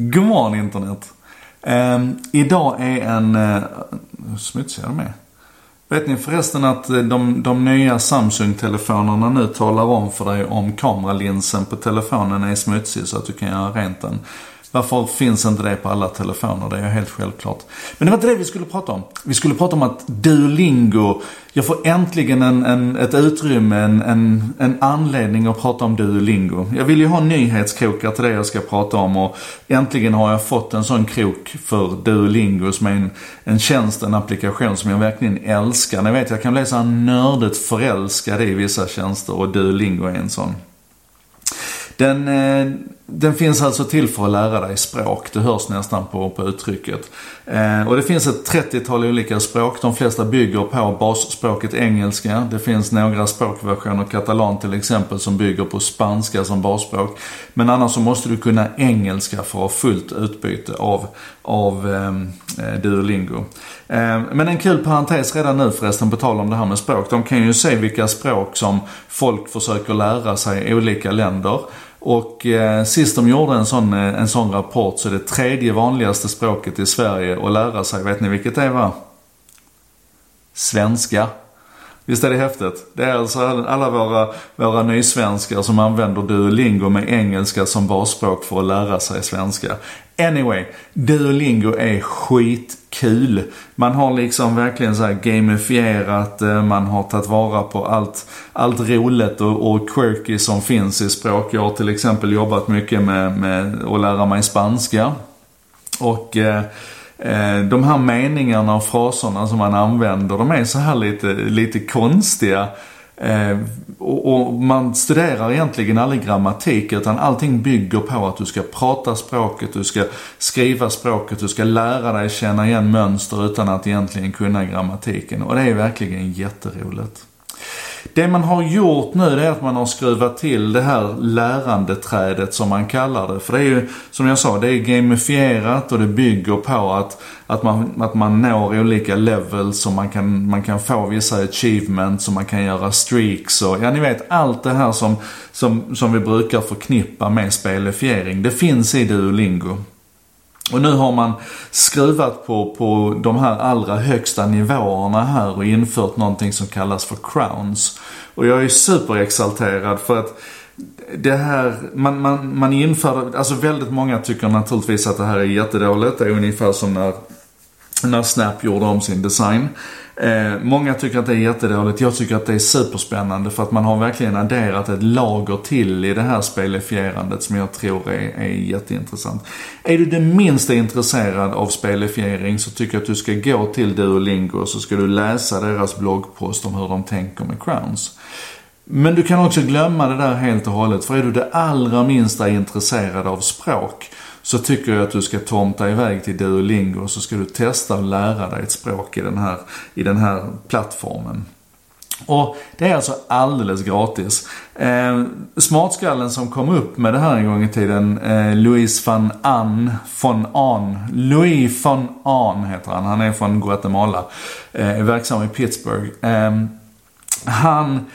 God morgon internet. Um, idag är en... Uh, smutsig de med. Vet ni förresten att eh, de, de nya Samsung-telefonerna nu talar om för dig om kameralinsen på telefonen är smutsig så att du kan göra rent den. Varför finns inte det på alla telefoner? Det är helt självklart. Men det var inte det vi skulle prata om. Vi skulle prata om att Duolingo, jag får äntligen en, en, ett utrymme, en, en, en anledning att prata om Duolingo. Jag vill ju ha nyhetskrokar till det jag ska prata om och äntligen har jag fått en sån krok för Duolingo som är en, en tjänst, en applikation som jag verkligen älskar. Ni vet, jag kan bli så nördigt förälskad i vissa tjänster och Duolingo är en sån. Den, eh, den finns alltså till för att lära dig språk. Det hörs nästan på, på uttrycket. Eh, och det finns ett 30-tal olika språk. De flesta bygger på basspråket engelska. Det finns några språkversioner, katalan till exempel, som bygger på spanska som basspråk. Men annars så måste du kunna engelska för att ha fullt utbyte av, av eh, eh Duolingo. Eh, men en kul parentes redan nu förresten, på tal om det här med språk. De kan ju se vilka språk som folk försöker lära sig i olika länder. Och eh, sist de gjorde en sån, eh, en sån rapport så är det tredje vanligaste språket i Sverige att lära sig. Vet ni vilket det var? Svenska. Visst är det häftigt? Det är alltså alla våra, våra nysvenskar som använder Duolingo med engelska som basspråk för att lära sig svenska. Anyway, Duolingo är skitkul. Man har liksom verkligen så här gamifierat, eh, man har tagit vara på allt, allt roligt och, och quirky som finns i språk. Jag har till exempel jobbat mycket med, med att lära mig spanska. Och eh, Eh, de här meningarna och fraserna som man använder, de är så här lite, lite konstiga. Eh, och, och, man studerar egentligen aldrig grammatik utan allting bygger på att du ska prata språket, du ska skriva språket, du ska lära dig känna igen mönster utan att egentligen kunna grammatiken. Och det är verkligen jätteroligt. Det man har gjort nu det är att man har skruvat till det här lärandeträdet som man kallar det. För det är ju, som jag sa, det är gamifierat och det bygger på att, att, man, att man når olika levels och man kan, man kan få vissa achievements och man kan göra streaks och ja, ni vet allt det här som, som, som vi brukar förknippa med spelifiering. Det finns i Duolingo. Och nu har man skruvat på, på de här allra högsta nivåerna här och infört någonting som kallas för crowns. Och jag är superexalterad för att det här, man, man, man införde, alltså väldigt många tycker naturligtvis att det här är jättedåligt. Det är ungefär som när, när Snap gjorde om sin design. Eh, många tycker att det är jättedåligt. Jag tycker att det är superspännande för att man har verkligen adderat ett lager till i det här spelifierandet som jag tror är, är jätteintressant. Är du det minsta intresserad av spelifiering så tycker jag att du ska gå till Duolingo och så ska du läsa deras bloggpost om hur de tänker med crowns. Men du kan också glömma det där helt och hållet. För är du det allra minsta intresserad av språk så tycker jag att du ska tomta iväg till Duolingo och så ska du testa att lära dig ett språk i den här, i den här plattformen. Och det är alltså alldeles gratis. Eh, smartskallen som kom upp med det här en gång i tiden, eh, Louis van An, von An, Louis van An heter han. Han är från Guatemala. Eh, är verksam i Pittsburgh. Eh, han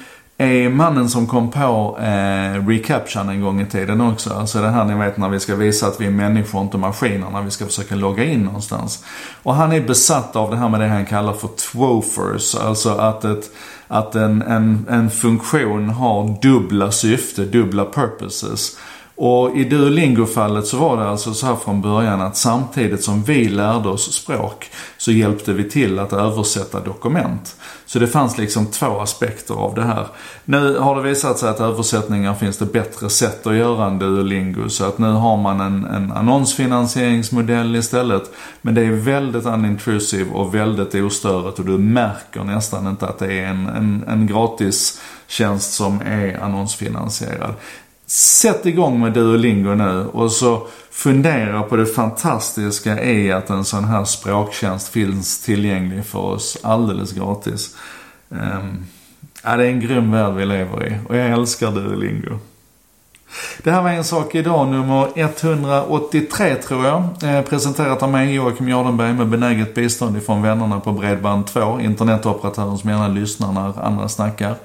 är mannen som kom på eh, recaptchan en gång i tiden också. Alltså det här ni vet när vi ska visa att vi är människor och inte maskiner när vi ska försöka logga in någonstans. Och han är besatt av det här med det han kallar för twofers. Alltså att, ett, att en, en, en funktion har dubbla syfte, dubbla purposes. Och i Duolingo-fallet så var det alltså så här från början att samtidigt som vi lärde oss språk så hjälpte vi till att översätta dokument. Så det fanns liksom två aspekter av det här. Nu har det visat sig att översättningar finns det bättre sätt att göra än Duolingo. Så att nu har man en, en annonsfinansieringsmodell istället. Men det är väldigt unintrusive och väldigt ostörigt och du märker nästan inte att det är en, en, en gratis tjänst som är annonsfinansierad. Sätt igång med Duolingo nu och så fundera på det fantastiska i att en sån här språktjänst finns tillgänglig för oss alldeles gratis. Um, ja, det är en grym värld vi lever i och jag älskar Duolingo. Det här var En sak idag nummer 183 tror jag. Eh, presenterat av mig Joakim Jardenberg med benäget bistånd ifrån vännerna på Bredband2. Internetoperatören som gärna lyssnar när andra snackar.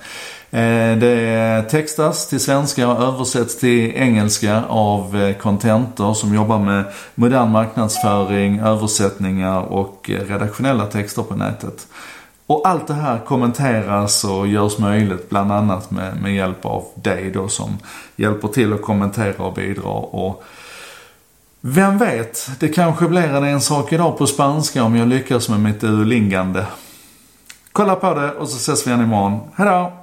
Eh, det textas till svenska och översätts till engelska av eh, Contentor som jobbar med modern marknadsföring, översättningar och eh, redaktionella texter på nätet. Och allt det här kommenteras och görs möjligt bland annat med, med hjälp av dig då som hjälper till att kommentera och bidra. Och vem vet, det kanske blir en, en sak idag på spanska om jag lyckas med mitt duolingande. Kolla på det och så ses vi igen imorgon. Hejdå!